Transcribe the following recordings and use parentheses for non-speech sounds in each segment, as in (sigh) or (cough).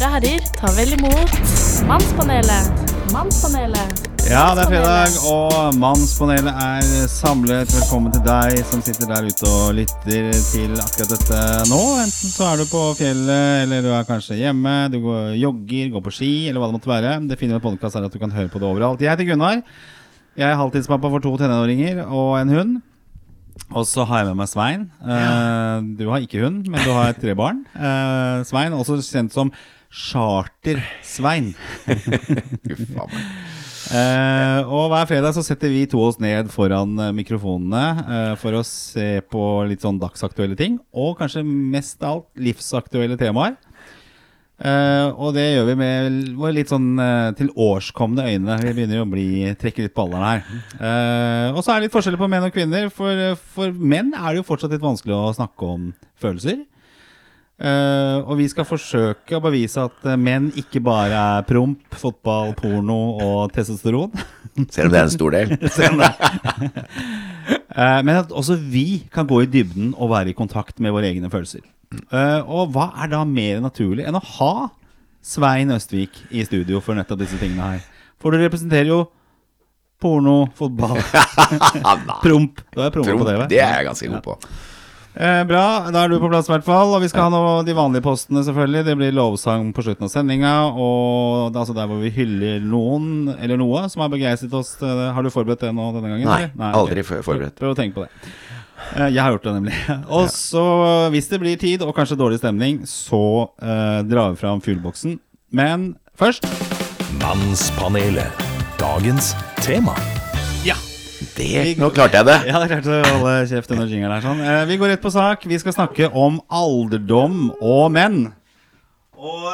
Damer og herrer, ta vel imot Mannspanelet. Mannspanelet. Ja, det er fredag, og Mannspanelet er samlet. Velkommen til deg som sitter der ute og lytter til akkurat dette nå. Enten så er du på fjellet, eller du er kanskje hjemme, du går, jogger, går på ski, eller hva det måtte være. Det fine med podkast er at du kan høre på det overalt. Jeg heter Gunnar. Jeg er halvtidspappa for to tenåringer og en hund. Og så har jeg med meg Svein. Uh, du har ikke hund, men du har tre barn. Uh, Svein, også kjent som Charter-Svein. (laughs) Eh, og hver fredag så setter vi to oss ned foran eh, mikrofonene eh, for å se på litt sånn dagsaktuelle ting, og kanskje mest av alt livsaktuelle temaer. Eh, og det gjør vi med våre litt sånn eh, til årskomne øyne. Vi begynner jo å bli, trekke litt alderen her. Eh, og så er det litt forskjeller på menn og kvinner. For, for menn er det jo fortsatt litt vanskelig å snakke om følelser. Eh, og vi skal forsøke å bevise at eh, menn ikke bare er promp, fotball, porno og testosteron. (laughs) Selv om det er en stor del. (laughs) uh, (laughs) men at også vi kan gå i dybden og være i kontakt med våre egne følelser. Uh, og hva er da mer naturlig enn å ha Svein Østvik i studio for nettopp disse tingene her? For du representerer jo porno, fotball, promp. Du er promp på TV. Det er jeg ganske god på. Eh, bra, da er du på plass i hvert fall. Og vi skal ha noe, de vanlige postene, selvfølgelig. Det blir lovsang på slutten av sendinga. Og det er altså der hvor vi hyller noen eller noe som har begeistret oss. Eh, Har du forberedt det nå denne gangen? Nei, Nei aldri okay. forberedt. Prøv å tenke på det. Eh, Jeg har gjort det, nemlig. (laughs) Og så, hvis det blir tid og kanskje dårlig stemning, så eh, drar vi fram fugleboksen. Men først Mannspanelet. Dagens tema. Det, nå klarte jeg det. Ja, det klarte å holde kjeft under jingeren her. Sånn. Eh, Vi går rett på sak. Vi skal snakke om alderdom og menn. Og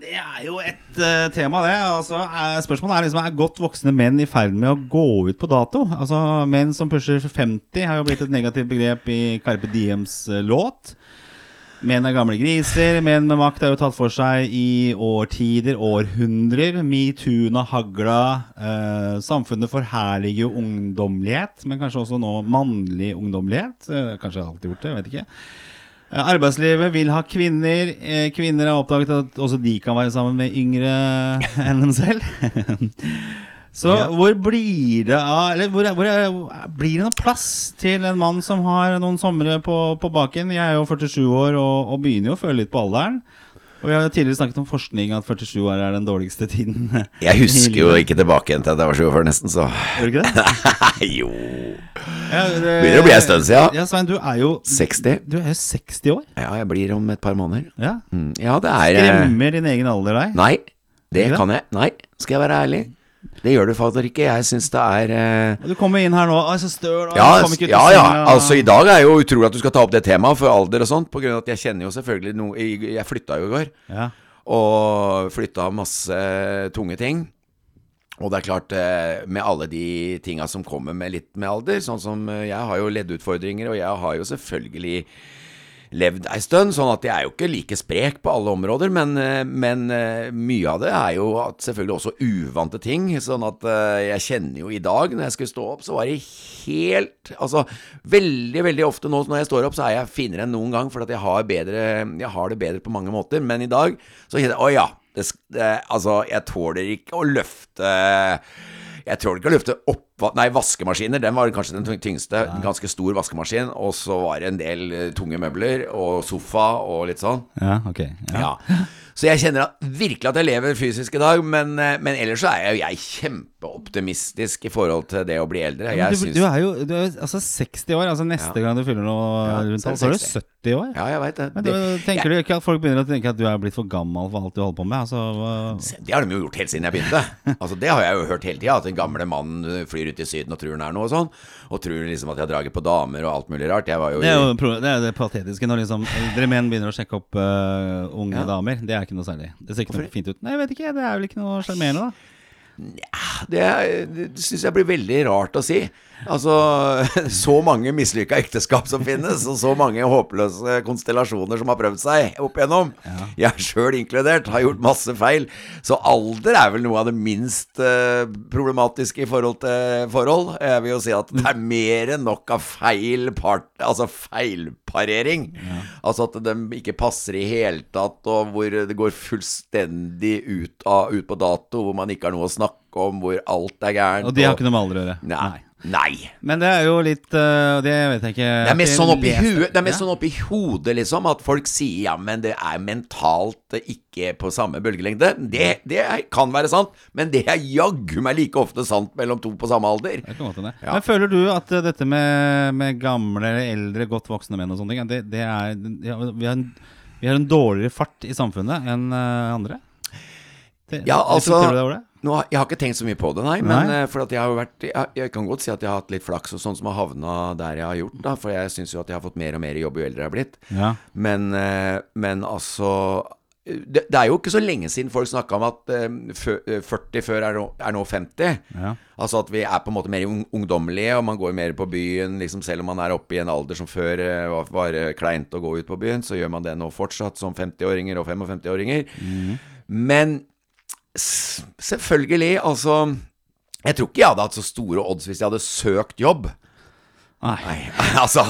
det er jo et uh, tema, det. Altså, eh, spørsmålet er liksom Er godt voksne menn i ferd med å gå ut på dato? Altså, Menn som pusher 50 har jo blitt et negativt begrep i Carpe Diems eh, låt. Menn er gamle griser. Menn med makt er jo tatt for seg i årtider, århundrer. Metoo-en har hagla. Eh, samfunnet forherliger jo ungdommelighet, men kanskje også nå mannlig ungdommelighet. Eh, kanskje alltid gjort det, vet ikke. Eh, Arbeidslivet vil ha kvinner. Eh, Kvinner har oppdaget at også de kan være sammen med yngre enn dem selv. (laughs) Så hvor blir det av Eller hvor, hvor er, blir det noe plass til en mann som har noen somre på, på baken? Jeg er jo 47 år og, og begynner jo å føle litt på alderen. Og vi har jo tidligere snakket om forskning at 47 år er den dårligste tiden. Jeg husker jo (laughs) ikke tilbake igjen til at jeg var 47 nesten, så Gjør du ikke det? (laughs) Jo. Ja, det Begynner å bli en stund siden. Ja, Svein, du er jo 60. Du er jo 60 år. Ja, jeg blir om et par måneder. Ja. Mm, Ja, det er eh, Skremmer din egen alder deg? Nei, det det? kan jeg. Nei, skal jeg være ærlig. Det gjør det fader ikke. Jeg syns det er eh, Du kommer inn her nå, så støl Ja, ja, av ja. Altså, I dag er jo utrolig at du skal ta opp det temaet for alder og sånt. På grunn av at jeg kjenner jo selvfølgelig noe Jeg jeg flytta jo i går. ja. Og flytta masse tunge ting. Og det er klart, eh, med alle de tinga som kommer med litt med alder, sånn som eh, jeg har jo leddutfordringer, og jeg har jo selvfølgelig levd ei stund, sånn at jeg er jo ikke like sprek på alle områder, men, eh, men eh, mye av det er jo selvfølgelig også uvante ting, sånn at eh, jeg kjenner jo i dag, når jeg skulle stå opp, så var det helt Altså, veldig, veldig ofte nå når jeg står opp, så er jeg finere enn noen gang, for at jeg har, bedre, jeg har det bedre på mange måter, men i dag så kjenner jeg Å ja, det, det, altså, jeg tåler ikke å løfte Jeg tåler ikke å løfte opp Nei, vaskemaskiner, den var kanskje den tyngste. En ganske stor vaskemaskin. Og så var det en del eh, tunge møbler og sofa og litt sånn. ja, ok. Ja. Ja. Så jeg kjenner at, virkelig at jeg lever fysisk i dag, men, eh, men ellers så er jeg, jeg kjempeoptimistisk i forhold til det å bli eldre. Jeg du, du er jo du er altså 60 år. Altså Neste Ja. gang du fyller noe Ja, rundt er så er du 70 år. Ja, jeg vet det. Men da du, tenker du ikke at folk begynner å tenke at du er blitt for gammel for alt du holder på med? Altså, det har de jo gjort helt siden jeg begynte. (laughs) Altså Det har jeg jo hørt hele tida, at den gamle mannen flyr ut i Syden og tror han er noe og sånn. Og tror liksom at jeg har draget på damer og alt mulig rart. Jeg var jo det er jo det, er det patetiske når liksom eldre menn begynner å sjekke opp uh, unge Ja. damer. Det er ikke noe særlig. Det ser ikke noe fint ut. Nei, jeg vet ikke. Det er vel ikke noe sjarmerende, da. Det, det syns jeg blir veldig rart å si. Altså, (laughs) så mange mislykka ekteskap som finnes, og så mange håpløse konstellasjoner som har prøvd seg opp igjennom. Jeg sjøl inkludert har gjort masse feil. Så alder er vel noe av det minst eh, problematiske i forhold til forhold. Jeg vil jo si at det er mer enn nok av feil part, altså feilparering. Altså at de ikke passer i hele tatt, og hvor det går fullstendig ut, av, ut på dato, hvor man ikke har noe å snakke om, hvor alt er gærent. Og de har ikke noe med alder å gjøre. Nei. Nei. Men det er jo litt uh, Det vet jeg ikke Det er mest sånn oppi huet Det er mest Ja. sånn oppi hodet, liksom, at folk sier ja, men det er mentalt ikke på samme bølgelengde. Det, det kan være sant, men det er jaggu meg like ofte sant mellom to på samme alder. Ja. Men føler du at uh, dette med, med gamle eller eldre, godt voksne menn og sånne ting, det, det er vi, har en, vi har en dårligere fart i samfunnet enn uh, andre? Ja, altså-? Nå, jeg har ikke tenkt så mye på det, nei. Men Nei. eh, for at jeg har jo vært jeg, jeg kan godt si at jeg har hatt litt flaks og sånn som har havna der jeg har gjort, da. For jeg syns jo at jeg har fått mer og mer jobb jo eldre jeg har blitt. Ja. Men, eh, men altså det, det er jo ikke så lenge siden folk snakka om at eh, eh, 40 før er nå, er nå 50. Ja. Altså at vi er på en måte mer ung ungdommelige, og man går mer på byen. Liksom selv om man er oppe i en alder som før var, var kleint å gå ut på byen, så gjør man det nå fortsatt som 50-åringer og 55-åringer. Men s selvfølgelig, altså Jeg tror ikke jeg hadde hatt så store odds hvis jeg hadde søkt jobb. Nei. Nei, (laughs) altså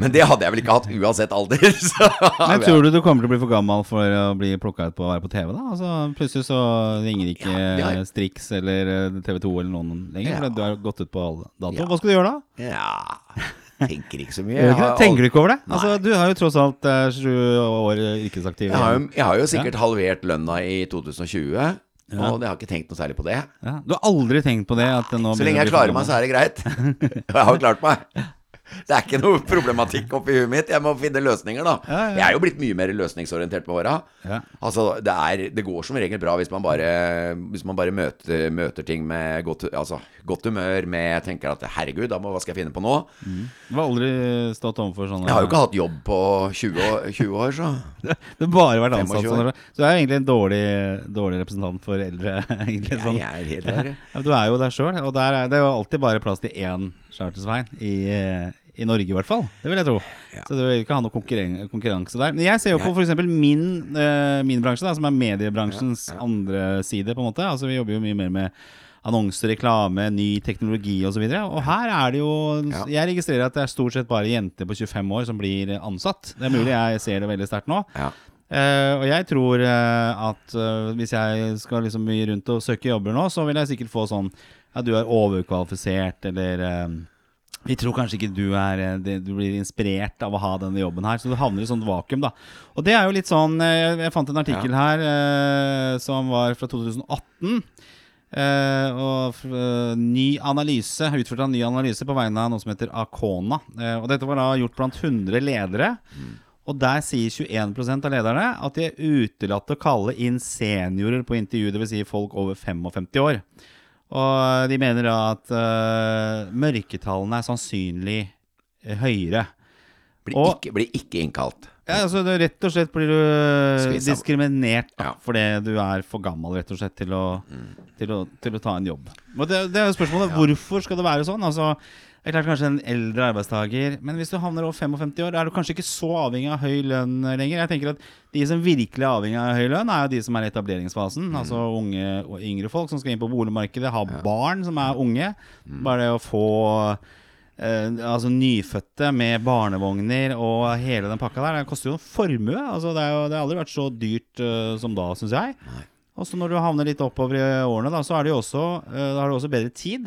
Men det hadde jeg vel ikke hatt uansett alder. (laughs) Så. Men tror du du kommer til å bli for gammel for å bli plukka ut på å være på TV, da? Altså Plutselig så ringer ikke Ja, er- Strix eller TV 2 eller noen lenger, Ja. du har gått ut på all dato. Ja. Hva skal du gjøre da? Ja Tenker ikke så mye. (laughs) Jeg har- Tenker du ikke over det? Nei. Altså, du har jo tross alt eh, sju år yrkesaktiv. jeg jeg har jo sikkert halvert lønna i 2020, og jeg har ikke tenkt noe særlig på det. Ja. Du har aldri tenkt på det? At nå Så lenge jeg klarer meg, så er det greit. (laughs) Jeg har jo klart meg. (laughs) Det er ikke noe problematikk oppi huet mitt. Jeg må finne løsninger, da. Ja, ja. Jeg er jo blitt mye mer løsningsorientert med åra. Ja. Altså, det, er, det går som regel bra hvis man bare, hvis man bare møter, møter ting med godt, altså, godt humør, med jeg tenker at herregud, må, hva skal jeg finne på nå? Du har aldri stått overfor sånne Jeg har jo ikke hatt jobb på 20 år, 20 år så (laughs) Du har bare vært ansatt sånn. Så du er egentlig en dårlig, dårlig representant for eldre. (laughs) Egentlig, sånn. jeg er helt der. Du er jo der sjøl, og der er det er jo alltid bare plass til én Chartersveien i, eh, i Norge, i hvert fall. Det vil jeg tro. Så du vil ikke ha noe konkurren konkurranse der. Men jeg ser jo på f.eks. Min, uh, min bransje, da, som er mediebransjens andre side, på en måte. Altså Vi jobber jo mye mer med annonser, reklame, ny teknologi osv. Og, så og her er det jo Jeg registrerer at det er stort sett bare jenter på 25 år som blir ansatt. Det er mulig jeg ser det veldig sterkt nå. Ja. Uh, og jeg tror uh, at uh, hvis jeg skal liksom mye rundt og søke jobber nå, så vil jeg sikkert få sånn Ja, du er overkvalifisert, eller eh, Vi tror kanskje ikke du er eh, Du blir inspirert av å ha denne jobben her, så du havner i sånt vakuum, da. Og det er jo litt sånn eh, Jeg, fant en artikkel her eh, som var fra 2018. Eh, og ny analyse, utført av en ny analyse på vegne av noe som heter Acona. Eh, og dette var da gjort blant 100 ledere. Og der sier 21% av lederne at de er utelatt å kalle inn seniorer på intervju, dvs. Si folk over 55 år. Og de mener da at uh, mørketallene er sannsynlig eh, høyere. Blir, Og- ikke, blir ikke innkalt. Ja, altså det, Rett og slett blir du eh, diskriminert da, Ja. Mm. fordi du er for gammel rett og slett til å, til å, til å ta en jobb. Men det, det er jo spørsmålet hvorfor skal det være sånn? Altså, det er klart Kanskje en eldre arbeidstaker, men hvis du havner over 55 år, er du kanskje ikke så avhengig av høy lønn lenger. Jeg tenker at De som virkelig er avhengig av høy lønn, er jo de som er i etableringsfasen. Mm. Altså unge og yngre folk som skal inn på boligmarkedet, ha barn som er unge. Mm. Bare det å få Eh, altså Nyfødte med barnevogner og hele den pakka der. Det koster jo en formue. Altså det, jo, det har aldri vært så dyrt uh, som da, syns jeg. Og så når du havner litt oppover i årene, da, så er det jo også, uh, da har du også bedre tid.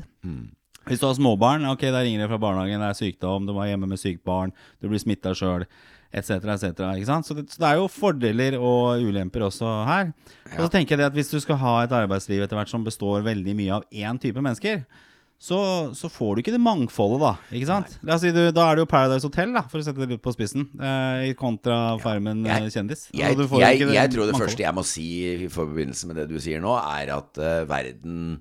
Hvis du har småbarn, ok, da ringer det fra barnehagen, det er sykdom, du var hjemme med sykt barn, du blir smitta sjøl, etc., etc. Så det, så det er jo fordeler og ulemper også her. Og så tenker jeg det at hvis du skal ha et arbeidsliv etter hvert som består veldig mye av én type mennesker, så, så får du ikke det mangfoldet, da. Ikke sant? Si du, Da er det jo Paradise Hotel, da, for å sette det litt på spissen, eh, kontra Farmen eh, Jeg- kjendis. Jeg, Og jeg, jeg tror det mangfoldet. første jeg må si i forbindelse med det du sier nå, er at uh, verden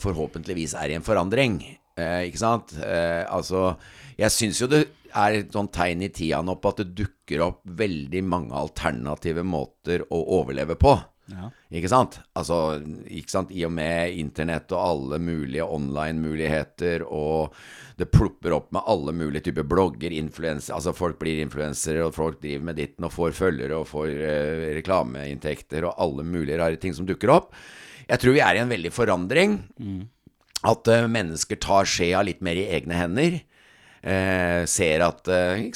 forhåpentligvis er i en forandring. Eh, ikke sant? Eh, altså, jeg syns jo det er et sånn tegn i tida nå på at det dukker opp veldig mange alternative måter å overleve på. Ja. Ikke sant? Altså, ikke sant? I og med internett og alle mulige online-muligheter, og det plopper opp med alle mulige typer blogger, Altså, folk blir influensere, og folk driver med ditten og får følgere og får eh, reklameinntekter og alle mulige rare ting som dukker opp. Jeg tror vi er i en veldig forandring. At uh, mennesker tar skjea litt mer i egne hender. eh, ser at eh?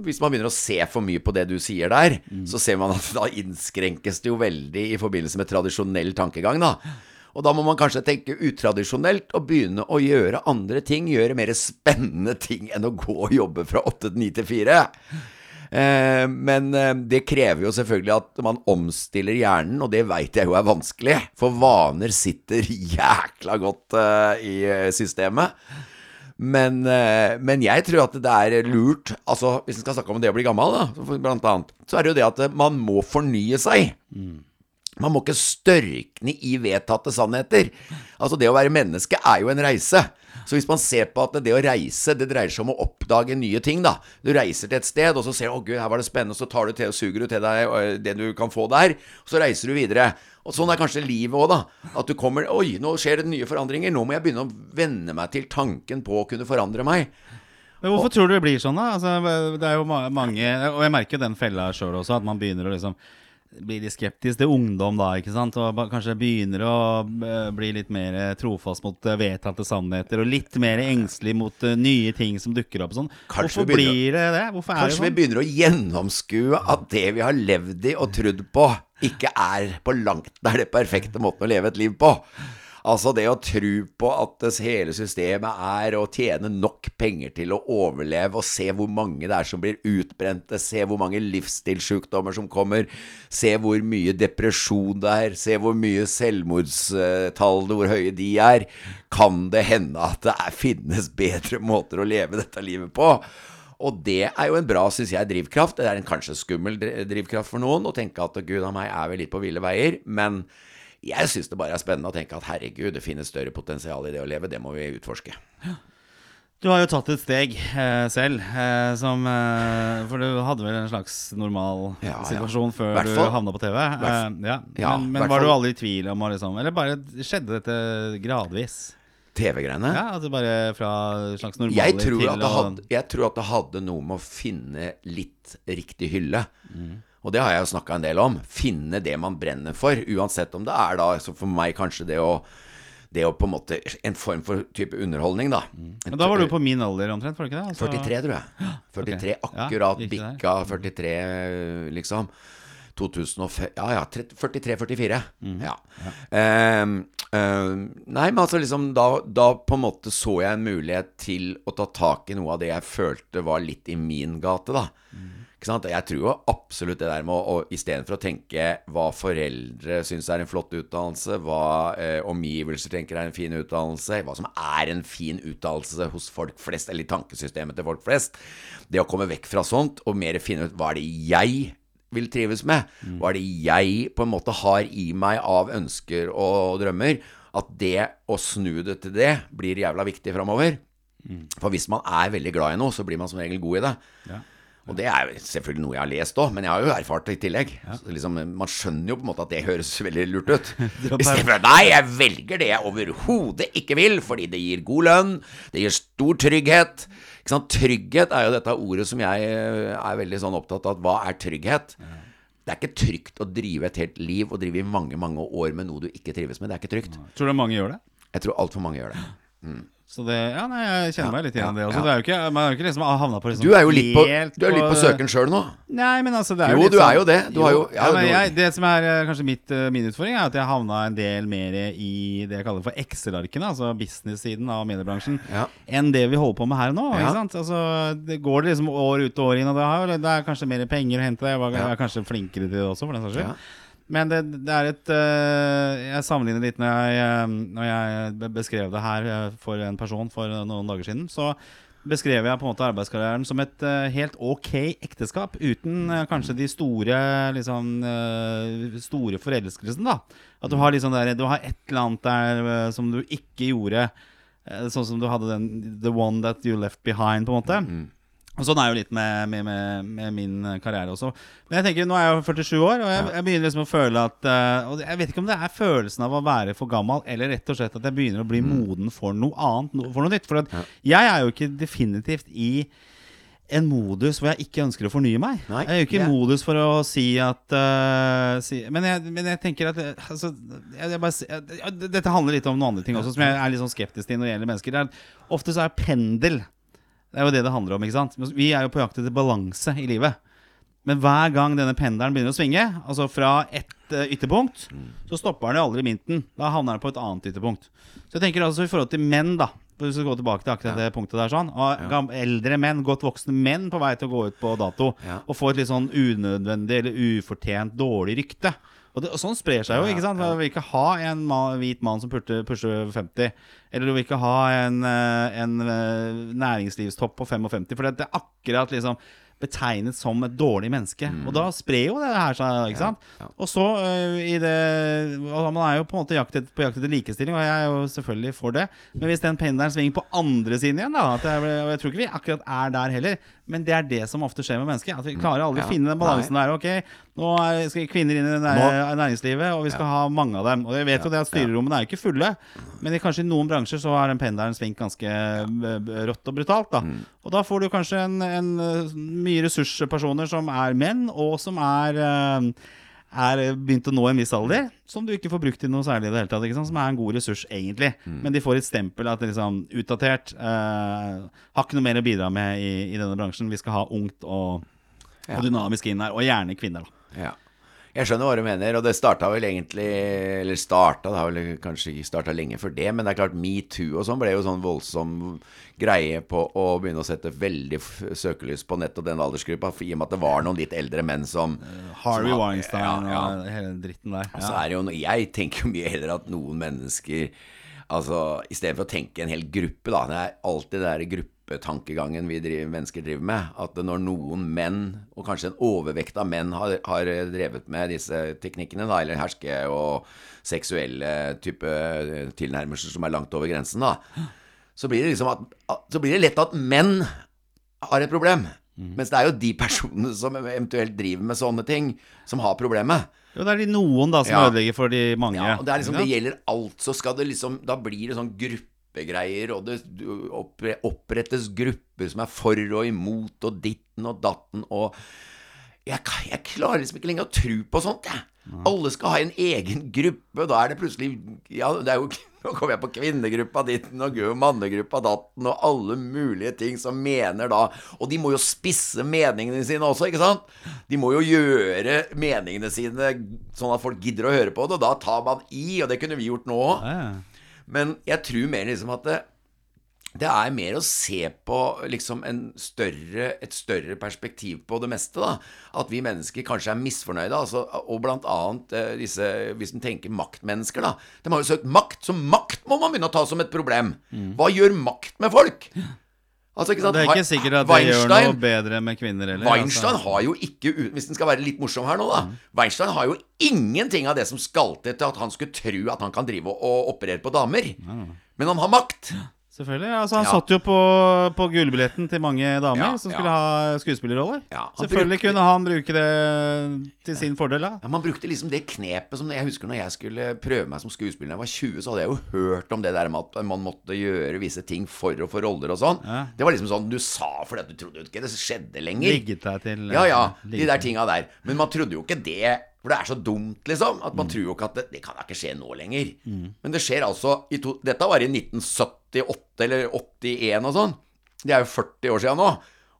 Hvis man begynner å se for mye på det du sier der, så ser man at (laughs) da innskrenkes det jo veldig i forbindelse med tradisjonell tankegang, da. Og da må man kanskje tenke utradisjonelt og begynne å gjøre andre ting. Gjøre mer spennende ting enn å gå og jobbe fra åtte til ni til fire. Eh, men eh, det krever jo selvfølgelig at man omstiller hjernen, og det veit jeg jo er vanskelig. For vaner sitter (laughs) jækla godt eh, i systemet. Men, men jeg tror at det er lurt Altså, hvis en skal snakke om det å bli gammel, da, blant annet, så er det jo det at man må fornye seg. Man må ikke størkne i vedtatte sannheter. Altså Det å være menneske er jo en reise. Så hvis man ser på at det å reise Det dreier seg om å oppdage nye ting. da Du reiser til et sted, og så ser du 'Å, gud, her var det spennende', og så tar du til og suger du til deg det du kan få der, og så reiser du videre. Og Sånn er kanskje livet òg, da. At du kommer 'Oi, nå skjer det nye forandringer'. Nå må jeg begynne å venne meg til tanken på å kunne forandre meg. Men hvorfor tror du det blir sånn, da? Altså, det er jo mange Og jeg merker jo den fella sjøl også, at man begynner å liksom bli litt skeptisk til ungdom da, ikke sant? Og kanskje begynner å eh, bli litt mer eh, trofast mot eh, vedtatte sannheter, og litt mer engstelig mot nye ting som dukker opp sånn. Kanskje Hvorfor vi begynner blir det det? Hvorfor Kanskje vi det sånn? begynner å gjennomskue at det vi har levd i og trodd på, ikke er på langt nær det perfekte måten å leve et liv på. Altså det å tro på at hele systemet er å tjene nok penger til å overleve, og se hvor mange det er som blir utbrente, se hvor mange livsstilssykdommer som kommer, se hvor mye depresjon det er, se hvor mye selvmordstall, hvor høye de er. Kan det hende at det er, finnes bedre måter å leve dette livet på? Og det er jo en bra, syns jeg, drivkraft. Det er en kanskje skummel drivkraft for noen å tenke at gud a meg er vi litt på ville veier. Men jeg syns det bare er spennende å tenke at herregud, det finnes større potensial i det å leve. Det må vi utforske. Du har jo tatt et steg eh, selv, eh, som eh, For du hadde vel en slags normal Ja, ja. situasjon før du havna på TV? Eh, ja. Ja, men men var du aldri i tvil om liksom Eller bare skjedde dette gradvis? TV-greiene. Ja, altså bare fra slags normaler Jeg tror, til hadde, jeg tror at det hadde noe med å finne litt riktig hylle. Og det har jeg jo snakka en del om. Finne det man brenner for. Uansett om det er da så for meg kanskje det å det å på en måte En form for type underholdning, da. Men Da var du på min alder omtrent, var du ikke det? Altså, 43, tror jeg. 43, Akkurat Ja, bikka 43, liksom. 2005 Ja ja, 43-44. Mhm. Ja. Um, um, nei, men altså liksom da, da på en måte så jeg en mulighet til å ta tak i noe av det jeg følte var litt i min gate, da. Mhm. Jeg tror jo absolutt det der med å, å istedenfor å tenke hva foreldre syns er en flott utdannelse, hva eh, omgivelser tenker er en fin utdannelse, hva som er en fin utdannelse hos folk flest, eller i tankesystemet til folk flest, det å komme vekk fra sånt og mer finne ut hva er det jeg vil trives med, hva er det jeg på en måte har i meg av ønsker og drømmer, at det å snu det til det blir jævla viktig framover. For hvis man er veldig glad i noe, så blir man som regel god i det. Ja. Og det er selvfølgelig noe jeg har lest òg, men jeg har jo erfart det i tillegg. Så liksom, man skjønner jo på en måte at det høres (laughs) veldig lurt ut. (laughs) Istedenfor nei, jeg velger det jeg overhodet ikke vil, fordi det gir god lønn, det gir stor trygghet. Trygghet er jo dette ordet som jeg eh, er veldig sånn opptatt av. Hva er trygghet? Det er ikke trygt å drive et helt liv og drive i mange, mange år med noe du ikke trives med. Det er ikke trygt. Tror du mange gjør det? Jeg tror altfor mange gjør det. Så det, ja, nei, Jeg kjenner meg litt igjen i det også. ja. Det er jo ikke, man er jo ikke liksom havna på liksom Du er jo litt på, helt du er litt på søken sjøl nå. Nei, men altså det er Jo, litt du er sånn- jo det. Du har jo- ja, ja, men jeg, Det som er eh, kanskje mitt, eh, min utfordring, er at jeg havna en del mer i det jeg kaller for Excel-arkene, altså business-siden av mediebransjen, enn det vi holder på med her nå. Ikke sant? Altså, det går det liksom år ut og år inn, og det er kanskje mer penger å hente. Jeg, var, jeg er kanskje flinkere til det også, for den saks skyld. Men det, det er et øh, Jeg sammenligner litt når jeg, øh, når jeg beskrev det her øh, for en person for noen dager siden. Så beskrev jeg på en måte arbeidskarrieren som et helt ok ekteskap. Uten kanskje de store liksom, store forelskelsene, da. At du har liksom der, du har et eller annet der som du ikke gjorde. Sånn som du hadde den The one that you left behind, på en måte. Og Sånn er jo litt med, med, med, med min karriere også. Men jeg tenker, nå er jeg jo 47 år, og jeg, jeg begynner liksom å føle at uh, Og jeg vet ikke om det er følelsen av å være for gammel, eller rett og slett at jeg begynner å bli moden for noe annet, no- for noe nytt. For at jeg er jo ikke definitivt i en modus hvor jeg ikke ønsker å fornye meg. Nei, jeg er jo ikke i yeah. modus for å si at uh, si, men, jeg, men jeg tenker at eh, altså, jeg, jeg bare, Dette handler litt om noen andre ting også, som jeg er litt sånn skeptisk til når det gjelder mennesker. Det er, ofte så er pendel Det er jo det det handler om. ikke sant? Vi er jo på jakt etter balanse i livet. Men hver gang denne pendelen begynner å svinge, altså fra ett eh, ytterpunkt, så stopper den jo aldri i midten. Da havner den på et annet ytterpunkt. Så jeg tenker altså i forhold til menn, da. Hvis vi skal gå tilbake til akkurat det punktet der sånn og Eldre menn, godt voksne menn på vei til å gå ut på dato og få et litt sånn unødvendig eller ufortjent dårlig rykte. Og, det, og sånn sprer seg jo. ikke sant? Vi vil ikke ha en ma hvit mann som pusher, over 50. Eller du vil ikke ha en, eh, en eh, næringslivstopp på 55. For det er akkurat liksom betegnet som et dårlig menneske. Og da sprer jo det her seg. ikke sant? ja. Og så uh, i det og Man er jo på en måte jaktet, på jakt etter likestilling, og jeg er jo selvfølgelig for det. Men hvis den pendelen svinger på andre siden igjen, da jeg, og jeg tror ikke vi akkurat er der heller, men det er det som ofte skjer med mennesker. At vi klarer aldri Ja. å finne den balansen der. Ok, nå skal kvinner inn i næringslivet, og vi skal ha mange av dem. Og jeg vet jo det at styrerommene er jo ikke fulle, men i kanskje i noen bransjer så har den pendelen svingt ganske øh, rått og brutalt. da Og da får du kanskje en, en øh, mye ressurspersoner som er menn, og som er øh, er begynt å nå en viss alder, som du ikke får brukt i noe særlig i det hele tatt. Som er en god ressurs, egentlig. Men de får et stempel at det liksom utdatert. eh, har ikke noe mer å bidra med i, i denne bransjen. Vi skal ha ungt og, og dynamisk inn her. Og gjerne kvinner, da. Ja. Jeg skjønner hva du mener, og det starta vel egentlig Eller starta, det har vel kanskje ikke starta lenge før det, men det er klart metoo og sånn ble jo sånn voldsom greie på å begynne å sette veldig søkelys på nettopp den aldersgruppa, i og med at det var noen litt eldre menn som Harvey som- Weinstein ja, ja. og hele dritten der. Og så er det jo, Jeg tenker jo mye heller at noen mennesker Altså, I stedet for å tenke en hel gruppe, da. Det er alltid det der gruppetankegangen vi driver, mennesker driver med. At når noen menn, og kanskje en overvekt av menn, har, har drevet med disse teknikkene, da, eller herske og seksuelle type tilnærmelser som er langt over grensen, da, så blir det liksom at, Så blir det lett at menn har et problem. Mens det er jo de personene som eventuelt driver med sånne ting, som har problemet. Jo, det er de noen da som Ja. ødelegger for de mange. Ja, og det er liksom, det gjelder alt, så skal det liksom Da blir det sånn gruppegreier, og det opprettes grupper som er for og imot, og ditten og datten, og jeg, jeg klarer liksom ikke lenger å tro på sånt, jeg. Alle skal ha en egen gruppe, da er det plutselig Ja, det er jo (laughs) Nå kommer jeg på kvinnegruppa ditten og mannegruppa datten og alle mulige ting som mener da Og de må jo spisse meningene sine også, ikke sant? De må jo gjøre meningene sine sånn at folk gidder å høre på det, og da tar man i, og det kunne vi gjort nå òg. Ja. Men jeg tror mer liksom at det, det er mer å se på liksom større, et større perspektiv på det meste. da At vi mennesker kanskje er misfornøyde. Altså, og blant annet eh, disse Hvis en tenker maktmennesker, da. De har jo søkt makt. Så makt må man begynne å ta som et problem. Hva gjør makt med folk? Altså? Det er ikke sikkert at det gjør noe bedre med kvinner heller. Weinstein altså. har jo ikke Hvis den skal være litt morsom her nå, da. Weinstein har jo ingenting av det som skal til til at han skulle tro at han kan drive og, og operere på damer. Men han har makt. Selvfølgelig. Altså, han Ja. satt jo på, på gullbilletten til mange damer Ja, som ja. skulle ha skuespillerroller. Ja, Selvfølgelig brukte- kunne han bruke det til sin fordel. Da. Ja, Man brukte liksom det knepet som jeg husker når jeg skulle prøve meg som skuespiller da jeg var 20, så hadde jeg jo hørt om det der med at man måtte gjøre visse ting for å få roller og sånn. Ja. Det var liksom sånn du sa fordi at du trodde ikke det skjedde lenger. Ligget deg til Ja, ja, de der tinga der. Men man trodde jo ikke det. For det er så dumt, liksom. At Mm. man tror jo ikke at det, det kan da ikke skje nå lenger. Men det skjer altså i to, Dette var i 1978 eller 81 og sånn. Det er jo 40 år siden nå.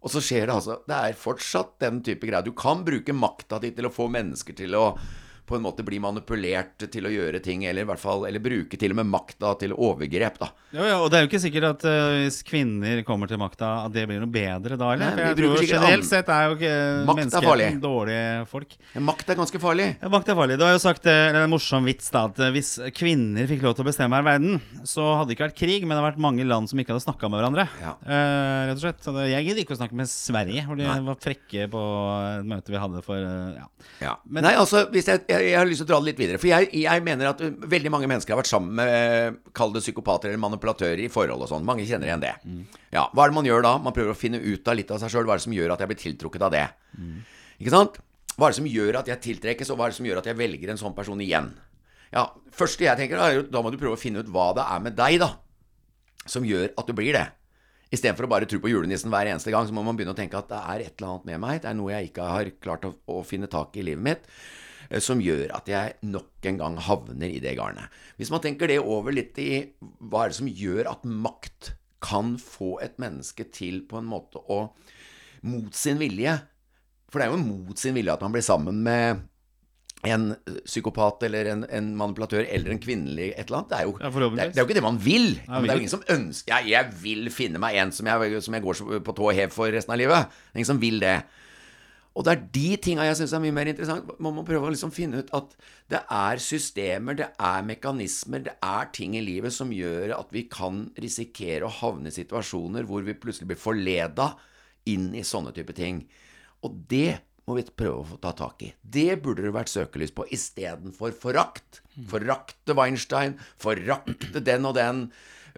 Og så skjer det altså Det er fortsatt den type greier. Du kan bruke makta di til å få mennesker til å på en måte bli manipulert til å gjøre ting, eller i hvert fall Eller bruke til og med makta til overgrep, da. Ja, ja, og det er jo ikke sikkert at uh, hvis kvinner kommer til makta, at det blir noe bedre da, eller? Nei, For jeg tror generelt sett er jo ikke er farlig. dårlige folk. Ja, Makt er ganske farlig. Ja, makt er farlig. Du har jo sagt eh, eller en morsom vits da, at eh, hvis kvinner fikk lov til å bestemme her i verden, så hadde det ikke vært krig, men det hadde vært mange land som ikke hadde snakka med hverandre. Ja. Uh, rett og slett. Så jeg gidder ikke å snakke med Sverige, for de Nei. var frekke på et møte vi hadde for uh, ja. Ja. Men- Nei, altså, hvis jeg, jeg, jeg har lyst til å dra det litt videre. For jeg, jeg mener at uh, veldig mange mennesker har vært sammen med Kall det psykopater eller manipulatører i forhold og sånn. Mange kjenner igjen det. Ja, Hva er det man gjør da? Man prøver å finne ut av litt av seg sjøl. Hva er det som gjør at jeg blir tiltrukket av det? Ikke sant? Hva er det som gjør at jeg tiltrekkes, og hva er det som gjør at jeg velger en sånn person igjen? Ja, første jeg tenker da, er jo da må du prøve å finne ut hva det er med deg, da, som gjør at du blir det. Istedenfor å bare tro på julenissen hver eneste gang, så må man begynne å tenke at det er et eller annet med meg, det er noe jeg ikke har klart å, å finne tak i livet mitt, som gjør at jeg nok en gang havner i det garnet. Hvis man tenker det over litt i hva er det som gjør at makt kan få et menneske til på en måte å Mot sin vilje For det er jo mot sin vilje at man blir sammen med en psykopat eller en, en manipulatør eller en kvinnelig et eller annet. Det er jo, Ja, det, er, det er jo ikke det man vil. Ja, det er jo ingen som ønsker ja, Jeg vil finne meg en som jeg, som jeg går på tå hev for resten av livet. Det er ingen som vil det. Og det er de tinga jeg syns er mye mer interessant. Man må prøve å liksom finne ut at det er systemer, det er mekanismer, det er ting i livet som gjør at vi kan risikere å havne i situasjoner hvor vi plutselig blir forleda inn i sånne type ting. Og det må vi prøve å få ta tak i. Det burde det vært søkelys på istedenfor forakt. Forakte Weinstein, forakte den og den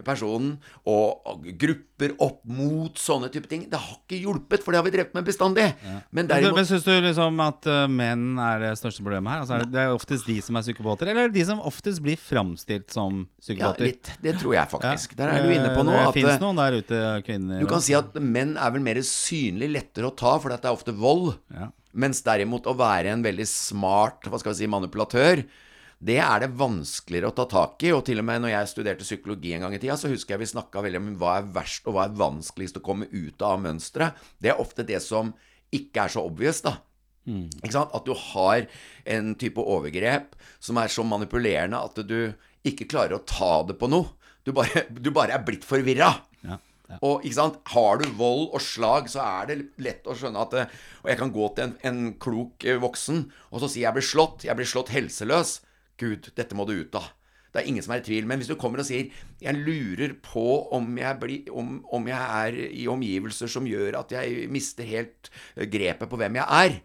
personen, og, grupper opp mot sånne type ting. Det har ikke hjulpet, for det har vi drevet med bestandig. Men Men, derimot men syns du liksom at uh, menn er det største problemet her? Altså, er det, er oftest de som er psykopater, eller er det de som oftest blir framstilt som Ja, psykopater? litt. Det tror jeg faktisk. Ja. Der er du inne på Eh, noe. Det At fins eh, noen der ute, kvinner du kan si at menn er vel mer synlig, lettere å ta, for det er ofte vold. Ja. Mens derimot å være en veldig smart hva skal vi si, manipulatør, det er det vanskeligere å ta tak i. Og til og med når jeg studerte psykologi en gang i tida, så husker jeg vi snakka veldig om hva er verst og hva er vanskeligst å komme ut av mønsteret. Det er ofte det som ikke er så obvious, da. Ikke sant? At du har en type overgrep som er så manipulerende at du ikke klarer å ta det på noe. Du bare, (laughs) du bare er blitt forvirra. Ja. Ja. Og ikke sant, har du vold og slag, så er det lett å skjønne at det, Og jeg kan gå til en, en klok eh, voksen og så si 'jeg blir slått', 'jeg blir slått helseløs'. Gud, dette må du ut av. Det er ingen som er i tvil. Men hvis du kommer og sier 'jeg lurer på om jeg, blir, om, om jeg er i omgivelser som gjør at jeg mister helt eh, grepet på hvem jeg er',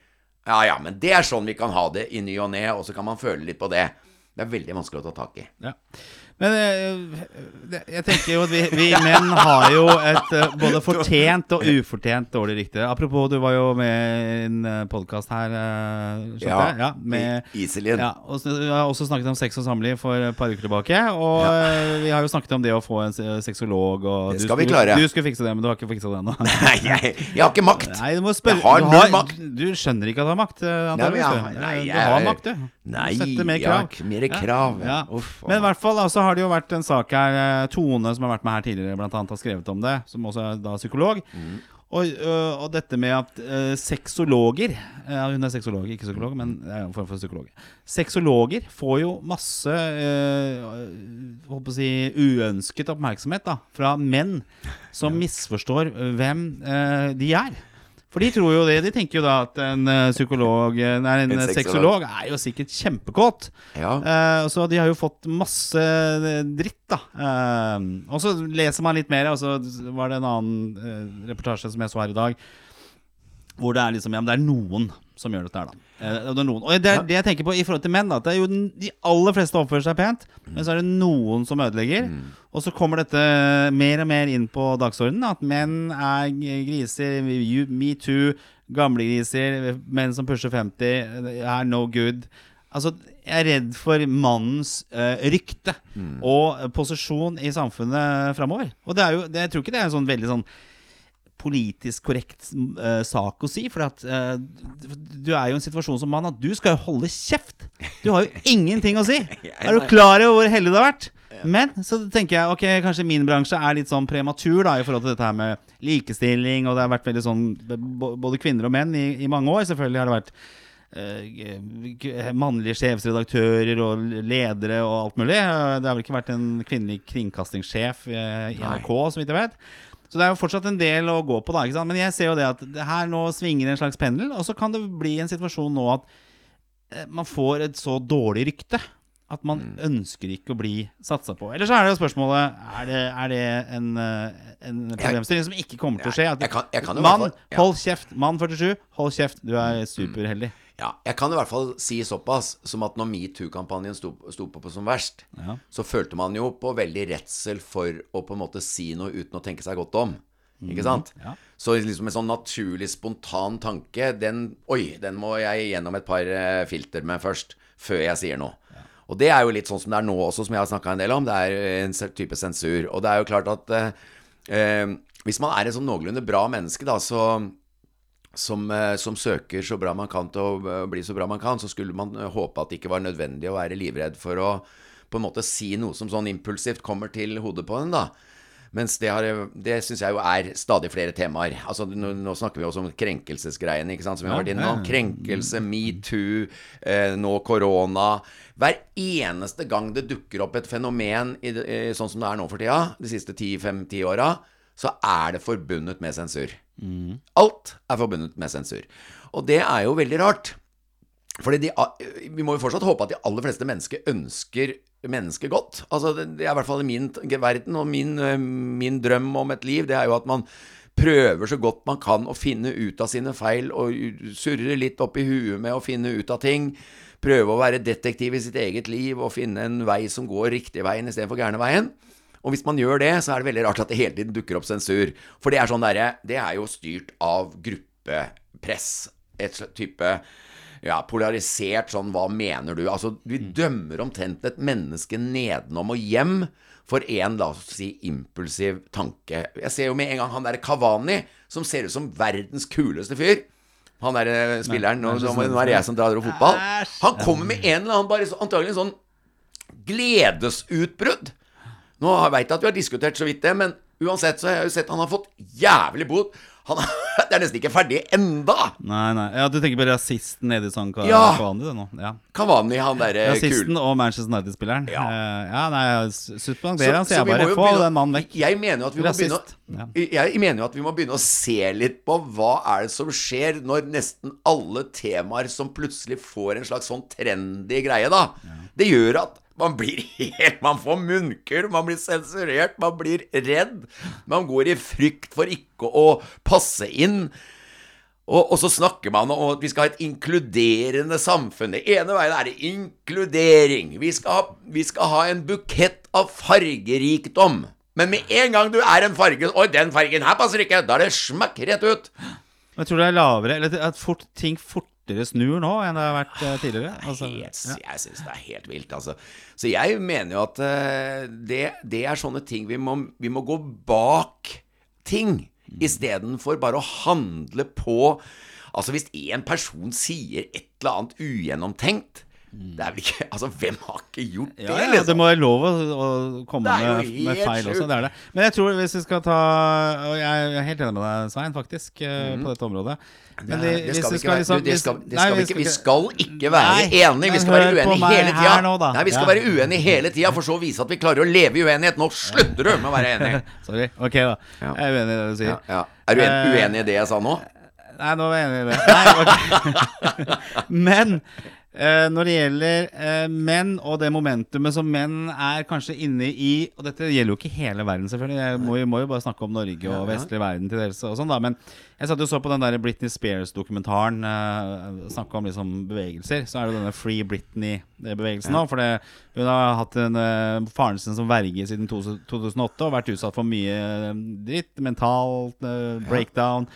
ja ja, men det er sånn vi kan ha det i ny og ne, og så kan man føle litt på det. Det er veldig vanskelig å ta tak i. Ja. Men eh, jeg tenker jo at vi, vi (laughs) menn har jo et eh, både fortjent og ufortjent dårlig rykte. Apropos, du var jo med i en podkast her, Ja, ja, med Iselin. Ja, og Vi har også snakket om sex og samliv for et par uker tilbake. Og ja. vi har jo snakket om det å få en se- sexolog. Og Det du skal vi klare. Du skulle fikse det, men du har ikke fiksa det ennå. (laughs) Nei, jeg, jeg har ikke makt. Nei, du må spørre Jeg har du, null makt. du skjønner ikke at du har makt, eh, Nei, jeg- du. nei, du har makt, du. Nei, du setter mer jeg har krav. ikke mer krav. Ja. Uff, Men i hvert fall da, så har det jo vært en sak her eh, Tone, som har vært med her tidligere, blant annet har skrevet om det, som også er da psykolog. Mm. Og, øh, og dette med at uh, sexologer ja, Hun er sexolog, ikke psykolog, men er en form for psykolog. Sexologer får jo masse uh, å si, uønsket oppmerksomhet da, fra menn som misforstår hvem uh, de er. For de tror jo det. De tenker jo da at en øh, psykolog øh, Nei, en, En øh, sexolog. er jo sikkert kjempekåt. Ja. Uh, så de har jo fått masse eh, dritt, da. Uh, og så leser man litt mer, og så var det en annen uh, reportasje som jeg så her i dag, hvor det er liksom Ja, men det er noen som gjør dette her, da. Eh, det er noen. Og det er det jeg tenker på i forhold til menn, da. At det er jo den- de aller fleste oppfører seg pent, men så er det noen som ødelegger. Og så kommer dette mer og mer inn på dagsordenen, at menn er griser, metoo, gamlegriser, menn som pusher 50, er no good. Altså, jeg er redd for mannens uh, rykte og posisjon i samfunnet framover. Og det er jo, det, jeg tror ikke det er en sånn veldig sånn politisk korrekt uh, sak å si. For at uh, du er jo i en situasjon som mann at du skal jo holde kjeft. Du har jo (laughs) ingenting å si. Er du klar over hvor heldig du har vært? Men så tenker jeg ok, kanskje min bransje er litt sånn prematur da i forhold til dette her med likestilling, og det har vært veldig sånn både kvinner og menn i, i mange år. Selvfølgelig har det vært eh, mannlige sjefsredaktører og ledere og alt mulig. Det har vel ikke vært en kvinnelig kringkastingssjef i NRK, så vidt jeg vet. Så det er jo fortsatt en del å gå på, da. ikke sant? Men jeg ser jo det at det her nå svinger en slags pendel, og så kan det bli en situasjon nå at eh, man får et så dårlig rykte at man Mm. ønsker ikke å bli satsa på. Eller så er det jo spørsmålet Er det, er det en, eh, en problemstilling som ikke kommer til å skje? At mann, hold kjeft. Mann 47, hold kjeft. Du er superheldig. Ja, jeg kan i hvert fall si såpass som at når metoo-kampanjen sto, sto på, på som verst, Ja. så følte man jo på veldig redsel for å på en måte si noe uten å tenke seg godt om. Ikke sant? Mm, ja. Så liksom en sånn naturlig, spontan tanke, den Oi, den må jeg gjennom et par eh, filter med først, før jeg sier noe. Og det er jo litt sånn som det er nå også, som jeg har snakka en del om. Det er en type sensur. Og det er jo klart at eh, eh, hvis man er et sånn noenlunde bra menneske, da, så som, eh, som søker så bra man kan til å eh, bli så bra man kan, så skulle man eh, håpe at det ikke var nødvendig å være livredd for å på en måte si noe som sånn impulsivt kommer til hodet på en, da. Mens det, har- det syns jeg jo er stadig flere temaer. Altså, nå, nå snakker vi også om krenkelsesgreiene, ikke sant, som vi har vært inne på. Krenkelse, metoo, eh, nå korona. Hver eneste gang det dukker opp et fenomen i, eh, sånn som det er nå for tida, de siste 10-5-10 åra, så er det forbundet med sensur. Alt er forbundet med sensur. Og det er jo veldig rart. Fordi de, vi må jo fortsatt håpe at de aller fleste mennesker ønsker mennesket godt. Altså, det, er i hvert fall i min verden, og min, min drøm om et liv, det er jo at man prøver så godt man kan å finne ut av sine feil, og surre litt opp i huet med å finne ut av ting. Prøve å være detektiv i sitt eget liv og finne en vei som går riktig veien istedenfor gærne veien. Og hvis man gjør det, så er det veldig rart at det hele tiden dukker opp sensur. For det er sånn derre Det er jo styrt av gruppepress. Et type ja, polarisert sånn Hva mener du? Altså, vi dømmer omtrent et menneske nedenom og hjem for en, la oss si, impulsiv tanke. Jeg ser jo med en gang han derre Kavani, som ser ut som verdens kuleste fyr. Han derre spilleren Nå er det jeg som drar opp fotball. Han kommer med en eller annen bare antagelig sånn gledesutbrudd. Nå veit jeg at vi har diskutert så vidt det, men uansett så har jeg jo sett han har fått jævlig bot. Han (laughs) det er nesten ikke ferdig enda! Nei, nei. Ja, Du tenker på rasisten i sånn Ka- Ja. Kavani, det nå? Ja. Kavani, han derre kul... Rasisten og Manchester United-spilleren. Ja. Uh, ja, nei, suspenderer han, Så- sier så jeg bare. får Få den mannen vekk. Jeg mener vi begynne Jeg mener jo at vi må begynne å se litt på hva er det som skjer når nesten alle temaer som plutselig får en slags sånn trendy greie, da. Det gjør at man blir (laughs) helt Man får munnkurv, man blir sensurert, man blir redd. Man går i frykt for ikke å passe inn. Og, og så snakker man om at vi skal ha et inkluderende samfunn. Det ene veien er det inkludering. Vi skal, ha, vi skal ha en bukett av fargerikdom. Men med en gang du er en farge Oi, den fargen her passer ikke! Da er det smakk rett ut. Jeg tror det er lavere Eller at fort, ting fortere snur nå enn det har vært eh, tidligere. Altså, Helt, jeg syns det er helt vilt, altså. Så jeg mener jo at eh, det, det er sånne ting vi må, vi må gå bak ting, istedenfor bare å handle på Altså, hvis én person sier et eller annet ugjennomtenkt det er vel ikke (laughs) Altså, hvem har ikke gjort det? Ja, ja, liksom? det må være lov å, å komme med, med feil også. Det er det. Men jeg tror hvis vi skal ta Og jeg er helt enig med deg, Svein, faktisk, mm. på dette området. Men. Det, vi- det skal vi ikke være, liksom- skal, Nei, skal vi, ikke, vi skal ikke være Nei, enige. Vi skal være uenige hele tida. nå. Nei, vi skal Ja. være uenige hele tida, for så å vise at vi klarer å leve i uenighet. Nå slutter du med å være enig. (laughs) Sorry. Ok, da. Jeg er uenig i det du sier. Ja. Er du en, Eh, uenig i det jeg sa nå? Nei, nå er jeg enig i det. Nei, okay. (laughs) Men eh, når det gjelder eh, menn og det momentumet som menn er kanskje inne i Og dette gjelder jo ikke hele verden, selvfølgelig. Jeg må, må jo bare snakke om Norge og vestlig verden til dels og sånn, da. Men jeg satt jo så på den der Britney Spears-dokumentaren. Eh, Snakka om liksom bevegelser. Så er det denne Free Britney-bevegelsen nå. For det, hun har hatt en, eh, faren sin som verge siden to, 2008 og vært utsatt for mye eh, dritt. Mentalt eh, breakdown.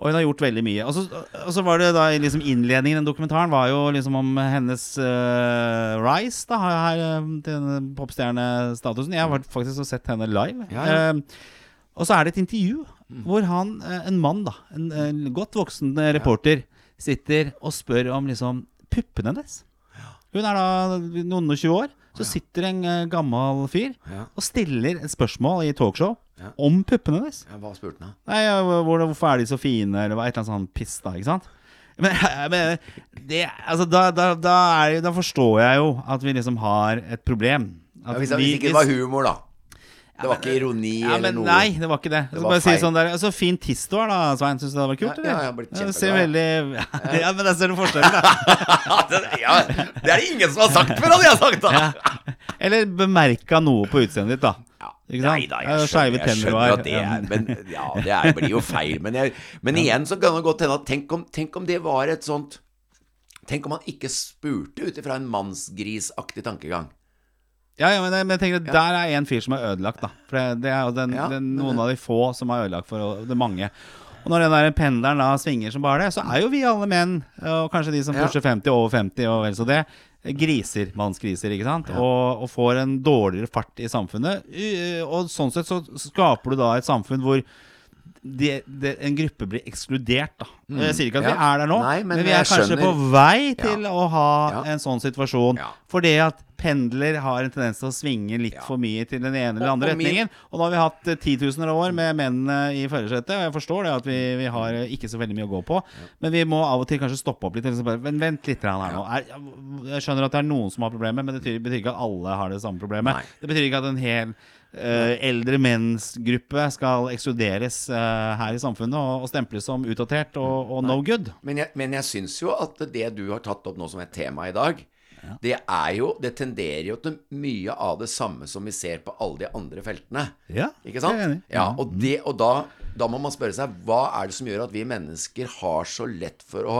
Og hun har gjort veldig mye. Og så, og så var det da liksom innledningen i den dokumentaren var jo liksom om hennes uh, rise da, her, eh, til denne popstjernestatusen. Jeg har faktisk sett henne live. Ja, ja. Uh, og så er det et intervju hvor han, en mann, da, en, en godt voksen reporter, reporter, sitter og spør om liksom puppene hennes. Hun er da noen og tjue år. Så sitter en gammel fyr Ja. og stiller et spørsmål i talkshow Ja. om puppene deres. Ja, hva spurte han? Nei, ja, hvor, hvorfor er de så fine, eller hva, et eller annet sånn piss, da, ikke sant? Men, (laughs) men det, altså, da, da, da, er, da forstår jeg jo at vi liksom har et problem. Ja, hvis, vi- hvis ikke det var humor, da. Det var ikke ironi ja, eller noe. Nei, det var ikke det. det var sånn der Så fin tiss du har, da, Svein. Syns du det vært kult? Ja, ja, jeg har blitt ser kjempeglad. veldig (laughs) Ja, men der ser du forskjellen, da. (laughs) ja, det er det ingen som har sagt før, hadde jeg sagt da! Eller bemerka noe på utseendet ditt, da. Ja. Ikke sant? Nei da, jeg skjønner, jeg skjønner at det er Men ja, det er, blir jo feil. Men, jeg, men igjen så kan det godt hende at tenk om, tenk om det var et sånt Tenk om han ikke spurte ut ifra en mannsgrisaktig tankegang. Ja, ja, men jeg, men jeg tenker at der er en fyr som er ødelagt, da. For det, det er jo den, Ja, den, noen av de få som er ødelagt for det mange. Og når den der pendleren da svinger som bare det, så er jo vi alle menn, og kanskje de som Ja. pusher 50, over 50 og vel så det, griser, mannsgriser, ikke sant? Og, og får en dårligere fart i samfunnet. Og sånn sett så skaper du da et samfunn hvor det, det, en gruppe blir ekskludert, da. Jeg sier ikke at vi er der nå, Nei, men men, vi er kanskje skjønner. på vei til Ja. å ha Ja. en sånn situasjon. Ja. Fordi at pendler har en tendens til å svinge litt Ja. for mye til den ene eller Og- andre og min- retningen. Og nå har vi hatt eh, titusener av år med mennene i førersetet, og jeg forstår det at vi, vi har eh, ikke så veldig mye å gå på. Men vi må av og til kanskje stoppe opp litt. liksom bare, men vent litt her nå. Er, jeg skjønner at det er noen som har problemer, men det betyr, betyr ikke at alle har det samme problemet. Nei. Det betyr ikke at en hel eh, eldre menns gruppe skal ekskluderes uh, her i samfunnet og, og stemples som utdatert og, og no good. Men jeg, men jeg syns jo at det du har tatt opp nå som et tema i dag, det er jo Det tenderer jo til mye av det samme som vi ser på alle de andre feltene. Ja, Ikke sant? Det er enig. Ja, og, det, og da, da må man spørre seg hva er det som gjør at vi mennesker har så lett for å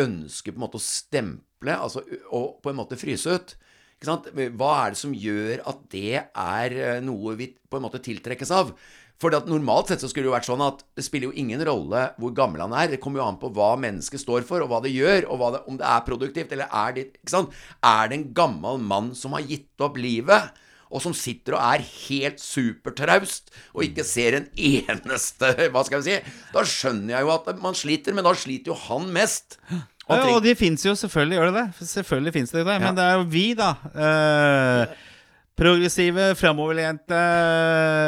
ønske på en måte å stemple, altså og på en måte fryse ut? Hva er det som gjør at det er eh, noe vi på en måte tiltrekkes av? For Normalt sett så skulle det jo vært sånn at det spiller jo ingen rolle hvor gammel han er. Det kommer jo an på hva mennesket står for, og hva det gjør, og det, om det er produktivt eller er det ikke sant? Er det en gammel mann som har gitt opp livet? og som sitter og er helt supertraust og ikke ser en eneste (laughs) Hva skal vi si? Da skjønner jeg jo at man sliter, men da sliter jo han mest. Og Ja, og de fins jo, selvfølgelig gjør det det. Selvfølgelig fins det det. Men det er jo vi, da. eh, progressive, framoverlente,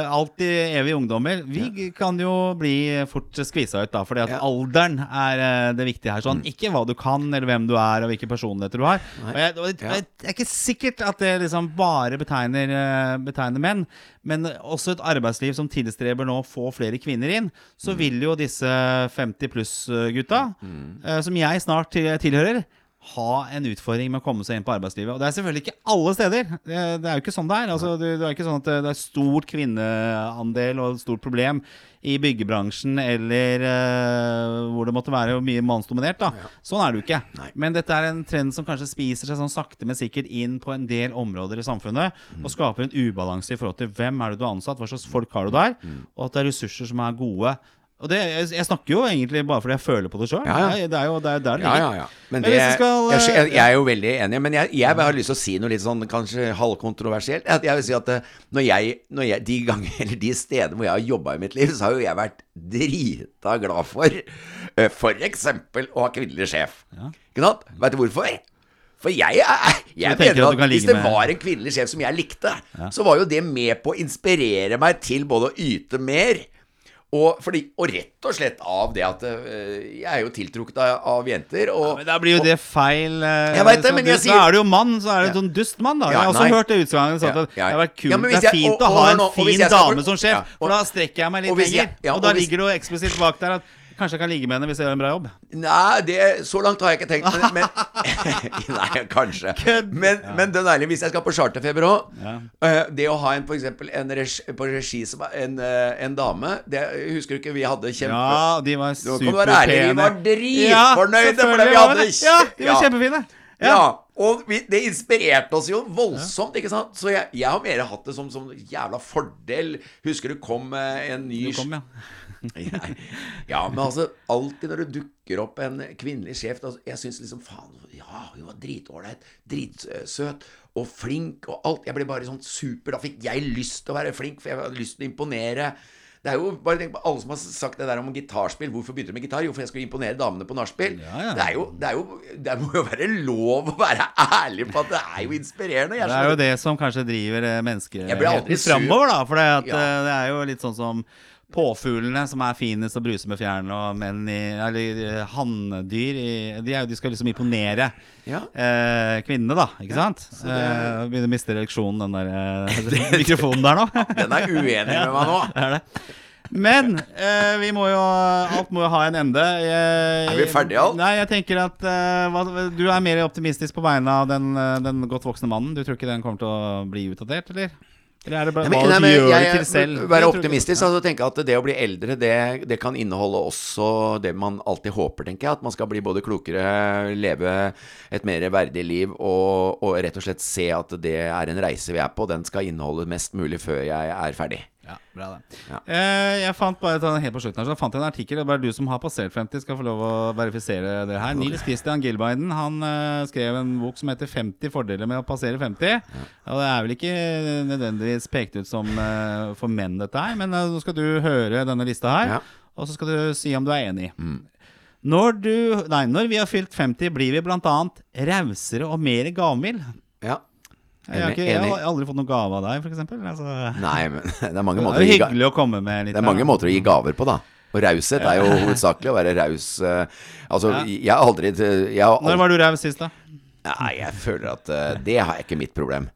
alltid evige ungdommer. Vi kan jo bli fort skvisa ut, da. Fordi at alderen er eh, det viktige her. Sånn. Ikke hva du kan, eller hvem du er, og hvilke personligheter du har. Og jeg, og jeg, jeg er ikke sikkert at det liksom bare betegner, eh, betegner menn. Men også et arbeidsliv som tilstreber nå å få flere kvinner inn, så vil jo disse 50 pluss-gutta, eh, som jeg snart tilhører, ha en utfordring med å komme seg inn på arbeidslivet. Og det er selvfølgelig ikke alle steder. Det, det er jo ikke sånn det er. Altså, det, det er ikke sånn at det, det er stort kvinneandel og et stort problem i byggebransjen eller uh, hvor det måtte være mye mannsdominert. da Sånn er det jo ikke. Nei. Men dette er en trend som kanskje spiser seg sånn sakte, men sikkert inn på en del områder i samfunnet. Og skaper en ubalanse i forhold til hvem er det du har ansatt, hva slags folk har du der, og at det er ressurser som er gode. Og det, jeg, jeg snakker jo egentlig bare fordi jeg føler på det sjøl. Ja, ja. Det er jo det er der det Ja, ligger. ja, ja. Det, vi skal, jeg, eh, jeg, jeg er jo veldig enig, men jeg, jeg har lyst til å si noe litt sånn kanskje halvkontroversielt. Jeg, jeg vil si at eh, når jeg, når jeg, de ganger, (laughs) eller de stedene hvor jeg har jobba i mitt liv, så har jo jeg vært drita glad for f.eks. for eksempel å ha kvinnelig sjef. Ikke sant? Vet du hvorfor? For jeg, jeg mener at at hvis det med- var en kvinnelig sjef som jeg likte, så var jo det med på å inspirere meg til både å yte mer og, fordi, og rett og slett av det at øh, jeg er jo tiltrukket av, av jenter. Og, Men da blir jo det feil. eh, Jeg vet det, men jeg sier, da er du jo mann, så er du Ja. en sånn dustmann, da. Ja, jeg har også nei. hørt det utsagnet. Sånn Ja, at ja. det kult Ja, Det er jeg- fint og- å ha en fin skal dame som sjef, Ja, for da strekker jeg meg litt lenger. ja, og da ligger det jo eksplisitt bak der at kanskje jeg kan ligge med henne hvis jeg gjør en bra jobb. Nei, det, så langt har jeg ikke tenkt. Men, men (laughs) (laughs) Nei, kanskje. Men, Men, men den ærlige, hvis jeg skal på charterfeber òg Ja. Det å ha en, for eksempel, en regi, på regi som en, eh, en dame det, Husker du ikke vi hadde kjempe... Ja, de var Nå kan du være ærlig, vi var dritfornøyde ja, for det vi hadde. Ja, de var Ja. kjempefine. Ja, og vi, det inspirerte oss jo voldsomt, ikke sant? Så jeg, jeg har mer hatt det som, som jævla fordel. Husker du kom eh, en ny Du kom, ja. (laughs) Ja, men altså Alltid når det dukker opp en kvinnelig sjef altså, Jeg syns liksom Faen, ja, hun var dritålreit. Dritsøt. Og flink og alt. Jeg ble bare sånn super. Da fikk jeg lyst til å være flink, for jeg hadde lyst til å imponere. Det er jo bare tenk på Alle som har sagt det der om gitarspill. Hvorfor begynte du med gitar? Jo, for jeg skulle imponere damene på nachspiel. Ja, ja. Det Det, er jo, det må jo være lov å være ærlig på at det er jo inspirerende. Det er jo det som kanskje driver blir menneskeheten framover, da. For det, at, Ja. eh, det er jo litt sånn som påfuglene som er finest og bruser med fjærene, og menn i Eller eh, hanndyr i de, er de skal liksom imponere Ja. eh, kvinnene, da. Ikke sant? det Eh, begynner å miste reaksjonen, den der (laughs) den (laughs) mikrofonen der nå. (laughs) Den er uenig med meg nå. Det er det. Men eh, vi må jo alt må jo ha en ende. Jeg, Er vi ferdige, alt? Nei, jeg tenker at eh, hva, Du er mer optimistisk på vegne av den, eh, den godt voksne mannen. Du tror ikke den kommer til å bli utdatert, eller? Eller er det bare hva du gjør jeg- det til selv? Være Jeg tror optimistisk altså tenke at det å bli eldre, det, det kan inneholde også det man alltid håper, tenker jeg. At man skal bli både klokere, leve et mer verdig liv og, og rett og slett se at det er en reise vi er på. Den skal inneholde mest mulig før jeg er ferdig. Ja, bra det. Ja. Eh, jeg fant bare helt på slutten her, så fant en artikkel. Det er bare du som har passert 50, skal få lov å verifisere det her. Nils Christian Gilbiden han eh, skrev en bok som heter 50 fordeler med å passere 50. Og det er vel ikke nødvendigvis pekt ut som eh, for menn, dette her. Men nå skal du høre denne lista her, Ja. og så skal du si om du er enig. Når, du, nei, når vi har fylt 50, blir vi bl.a. rausere og mer gavmild. Ja. Jeg, har ikke, jeg har aldri fått noen gave av deg, f.eks. Altså, Nei, men (laughs) det er mange det måter er jo gi ga- hyggelig å komme med litt Det er mange måter å gi gaver på, da. Og raushet er jo hovedsakelig å være raus. eh, Altså, Ja. jeg har aldri jeg har Når var du raus sist, da? Nei, jeg føler at uh, det er ikke mitt problem.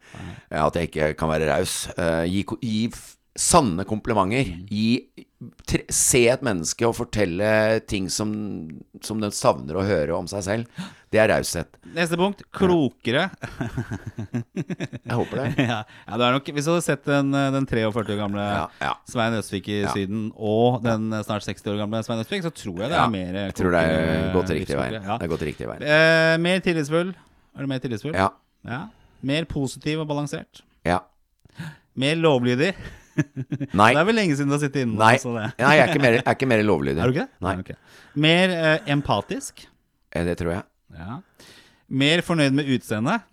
At jeg ikke kan være raus. Uh, gi, gi sanne komplimenter. Gi, tre, se et menneske og fortelle ting som, som den savner å høre om seg selv. Det er raushet. Neste punkt. Klokere. (laughs) Jeg håper det. ja, ja, det er nok Hvis du hadde sett den, den 43 år gamle Ja, ja. Svein Østvik i. Syden og den snart 60 år gamle Svein Østvik, så tror jeg det er mer jeg tror det er gått riktig vei. Det er gått riktig vei. Eh, mer tillitsfull. Er du mer tillitsfull? Ja. Ja. Mer positiv og balansert. Ja. Mer lovlydig. (laughs) Nei. Det er vel lenge siden du har sittet inne. Nei. Nei, jeg er ikke mer, jeg er ikke mer lovlydig. (laughs) Er du ikke det? Nei. Okay. Mer eh, empatisk. Eh, Det tror jeg. Ja. Mer fornøyd med utseendet.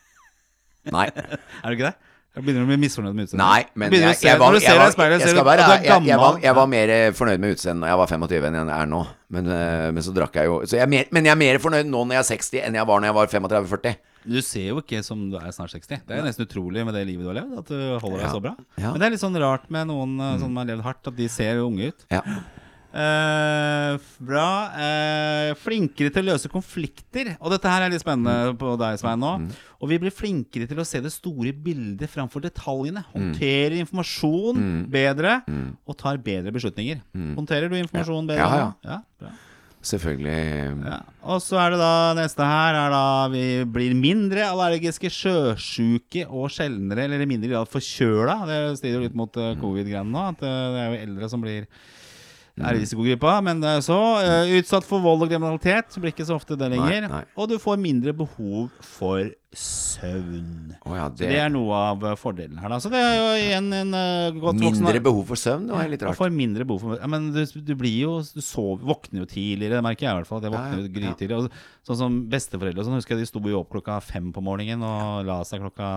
(laughs) Nei. Er du ikke det? Jeg begynner å bli misfornøyd med utseendet. Nei, men jeg, jeg, var, du jeg, var, jeg, skal være, at jeg, jeg, var, jeg var mer fornøyd med utseendet da jeg var 25 enn jeg er nå. Men, eh, men så drakk jeg jo så jeg er mer, Men jeg er mer fornøyd nå når jeg er 60 enn jeg var når jeg var 35-40. Du ser jo ikke som du er snart 60. Det er nesten utrolig med det livet du har levd. At du holder deg så bra. Mm. Men det er litt sånn rart med noen mm. som har levd hardt, at de ser unge ut. Ja. Uh, bra. Uh, flinkere til å løse konflikter. Og dette her er litt spennende på deg, Svein, nå. Mm. Og vi blir flinkere til å se det store bildet framfor detaljene. Mm. Håndterer informasjon bedre, og tar bedre beslutninger. Håndterer du informasjon bedre? Ja, Ja, ja bra. Selvfølgelig. Ja. Og så er det da neste her er da vi blir mindre allergiske, sjøsjuke og sjeldnere, eller i mindre grad forkjøla. Det strider litt mot eh, covid-greiene nå, at eh, det er jo eldre som blir er risikogruppa. Men det er så Uh, utsatt for vold og kriminalitet, blir ikke så ofte det lenger. nei. Og du får mindre behov for søvn. Oh, ja, det, det er noe av eh, fordelen her, da. Så det er jo igjen en uh, godt voksen Mindre behov for søvn, det var litt du rart. får mindre behov for ja, Men du, du blir jo Du sover, våkner jo tidligere, det merker jeg i hvert fall. At jeg våkner ja, grytidlig. Sånn som besteforeldre og sånn, husker jeg de sto jo opp klokka fem på morgenen og la seg klokka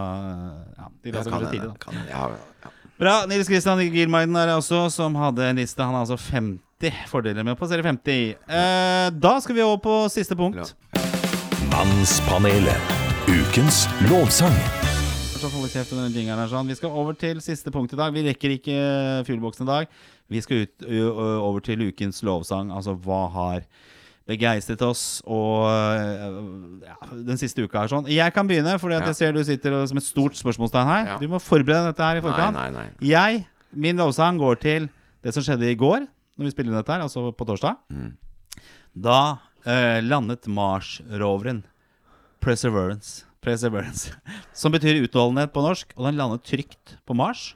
Ja, de la seg kan kanskje tidlig, da. kan. Ja, ja. Bra. Nils Kristian Gilmeiden er det også, som hadde en liste. Han har altså 50 fordeler med å passere 50. Eh, da skal vi over på siste punkt. Mannspanelet. Ukens lovsang. Vi sånn. Vi skal over til siste punkt i dag. Vi rekker ikke fugleboksen i dag. Vi skal ut, over til ukens lovsang. Altså hva har begeistret oss og ja, den siste uka her sånn. Jeg kan begynne, for Ja. jeg ser du sitter som et stort spørsmålstegn her. Ja. Du må forberede dette her i Nei, forkant. nei, nei. Jeg, min lovsang går til det som skjedde i går, når vi spiller inn dette her, altså på torsdag. Mm. Da eh, landet Mars-roveren Perseverance. Perseverance. (laughs) Som betyr utholdenhet på norsk. Og den landet trygt på Mars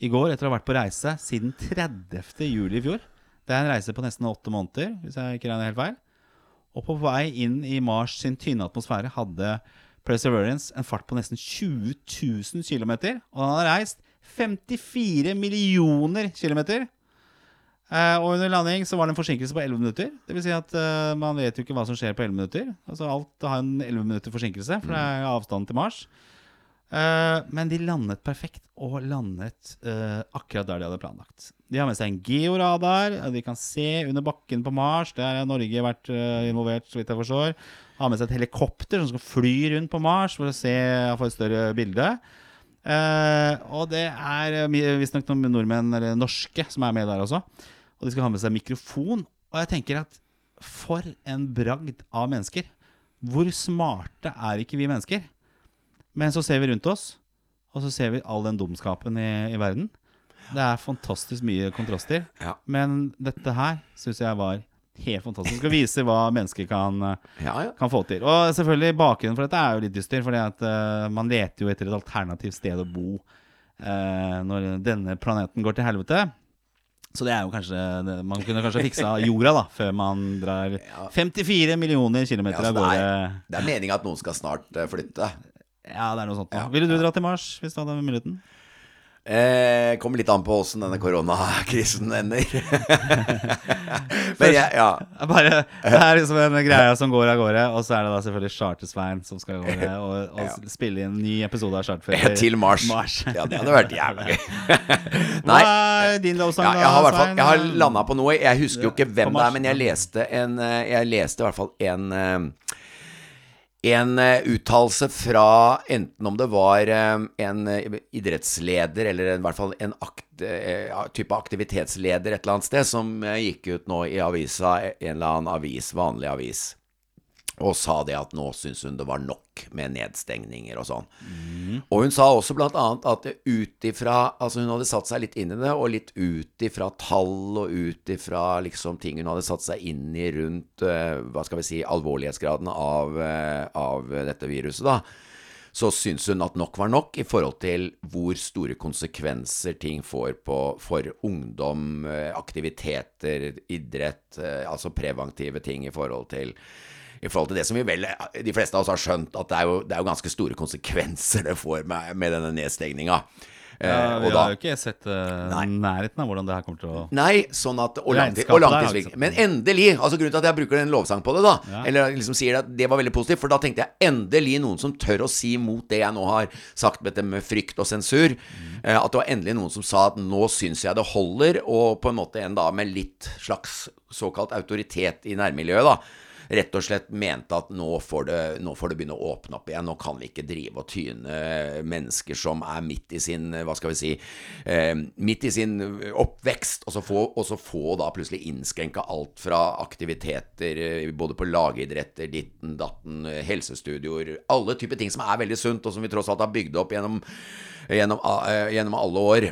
i går etter å ha vært på reise siden 30. juli i fjor. Det er en reise på nesten åtte måneder, hvis jeg ikke regner helt feil. Og på vei inn i Mars sin tynne atmosfære hadde Perseverance en fart på nesten 20 000 km. Og han hadde reist 54 millioner kilometer. Uh, og under landing så var det en forsinkelse på 11 minutter. Det vil si at uh, man vet jo ikke hva som skjer på 11 minutter. Altså Alt har en 11 minutter forsinkelse, for det er avstanden til Mars. Eh, men de landet perfekt, og landet uh, akkurat der de hadde planlagt. De har med seg en georadar, de kan se under bakken på Mars. Der har Norge vært uh, involvert, så vidt jeg forstår. Har med seg et helikopter som skal fly rundt på Mars for å se få et større bilde. Og det er visstnok noen nordmenn, eller norske, som er med der også. Og de skal ha med seg mikrofon. Og jeg tenker at for en bragd av mennesker. Hvor smarte er ikke vi mennesker? Men så ser vi rundt oss, og så ser vi all den dumskapen i, i verden. Det er fantastisk mye kontraster. Ja. Men dette her syns jeg var helt fantastisk. Å vise hva mennesker kan, eh, Ja, ja. kan få til. Og selvfølgelig bakgrunnen for dette er jo litt dyster, fordi at eh, man leter jo etter et alternativt sted å bo uh, når denne planeten går til helvete. Så det er jo kanskje det- Man kunne kanskje fiksa (laughs) jorda da før man drar 54 millioner kilometer Ja, av det, gårde. er, det er meninga at noen skal snart flytte. Ja, det er noe sånt. Ja, Ville du dra til Mars hvis du hadde muligheten? Eh, kommer litt an på åssen denne koronakrisen ender. (laughs) (laughs) Men jeg, ja. Det Bare, det er liksom en greie som går av gårde, og så er det da selvfølgelig Charter-Svein som skal gå ned og, og spille inn en ny episode av Charterfeber. (laughs) Til Mars. Mars. Ja, det hadde vært jævlig gøy. Hva er din lovsang, Ja, jeg har, fall- Svein? jeg har landa på noe. Jeg husker jo ikke hvem det er, men jeg leste en eh, Jeg leste i hvert fall en eh, en eh, uttalelse fra enten om det var eh, en eh, idrettsleder, eller i hvert fall en akt, type aktivitetsleder et eller annet sted, som gikk ut nå i avisa, en eller annen avis, vanlig avis, og sa det at nå syns hun det var nok med nedstengninger og sånn. Og hun sa også blant annet at ut ifra Altså hun hadde satt seg litt inn i det, og litt ut ifra tall og ut ifra liksom ting hun hadde satt seg inn i rundt uh, hva skal vi si, alvorlighetsgraden av, uh, av dette viruset, da. Så syns hun at nok var nok i forhold til hvor store konsekvenser ting får på, for ungdom, eh, aktiviteter, idrett, uh, altså preventive ting i forhold til i forhold til det som vi vel, de fleste av oss har skjønt, at det er jo, det er jo ganske store konsekvenser det får med, med denne nedstengninga. Eh, Ja, vi og da- har jo ikke sett uh, nærheten av hvordan det her kommer til å Nei, sånn at Og, langtid, og langtidsvirkning. altså. Men endelig! altså Grunnen til at jeg bruker en lovsang på det, da, Ja. eller liksom sier at det var veldig positivt, for da tenkte jeg endelig noen som tør å si mot det jeg nå har sagt med med frykt og sensur. Mm. eh, At det var endelig noen som sa at nå syns jeg det holder, og på en måte en da med litt slags såkalt autoritet i nærmiljøet, da. Rett og slett mente at nå får, det, nå får det begynne å åpne opp igjen. Nå kan vi ikke drive og tyne mennesker som er midt i sin Hva skal vi si eh, Midt i sin oppvekst, og så få, og så få da plutselig innskrenka alt fra aktiviteter eh, både på lagidretter, ditten, datten, eh, helsestudioer Alle typer ting som er veldig sunt, og som vi tross alt har bygd opp gjennom, gjennom, eh, gjennom alle år.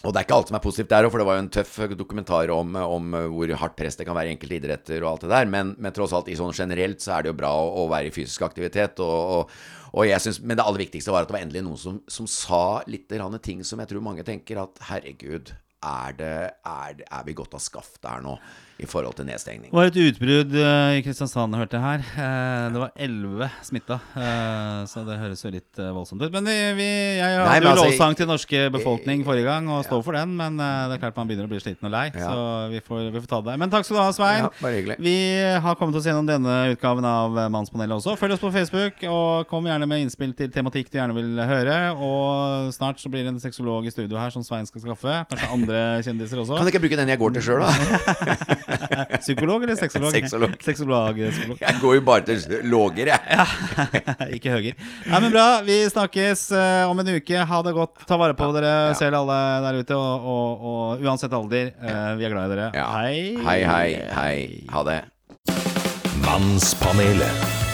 Og det er ikke alt som er positivt der òg, for det var jo en tøff dokumentar om, om hvor hardt press det kan være i enkelte idretter og alt det der, men, men tross alt i sånn generelt så er det jo bra å, å være i fysisk aktivitet. Og, og, og jeg synes, Men det aller viktigste var at det var endelig noen som, som sa litt ting som jeg tror mange tenker at herregud, er, det, er, er vi godt av skaftet her nå i forhold til nedstengning? Det var et utbrudd eh, i Kristiansand, hørte jeg her. Eh, det var elleve smitta, eh, så det høres jo litt voldsomt ut. Men vi, vi, jeg hadde Nei, jo altså, lovsang til norske befolkning forrige gang, og står for den. Men det er klart man begynner å bli sliten og lei, Ja. så vi får, vi får ta det. Men takk skal du ha, Svein. Ja, bare hyggelig. Vi har kommet oss gjennom denne utgaven av Mannspanelet også. Følg oss på Facebook, og kom gjerne med innspill til tematikk du gjerne vil høre. Og snart så blir det en sexolog i studio her som Svein skal skaffe. Kanskje andre kjendiser også. Kan ikke bruke den jeg går til sjøl, da? (laughs) (laughs) Psykolog eller sexolog? Sexolog. Sexolog, psykolog. Jeg går jo bare til låger, jeg. (laughs) Ikke høger. Nei, men bra. Vi snakkes eh, om en uke. Ha det godt. Ta vare på dere Ja. selv, alle der ute. Og, og, og uansett alder, eh, vi er glad i dere. Ja. Hei. Hei, hei, hei. Ha det. Mannspanelet.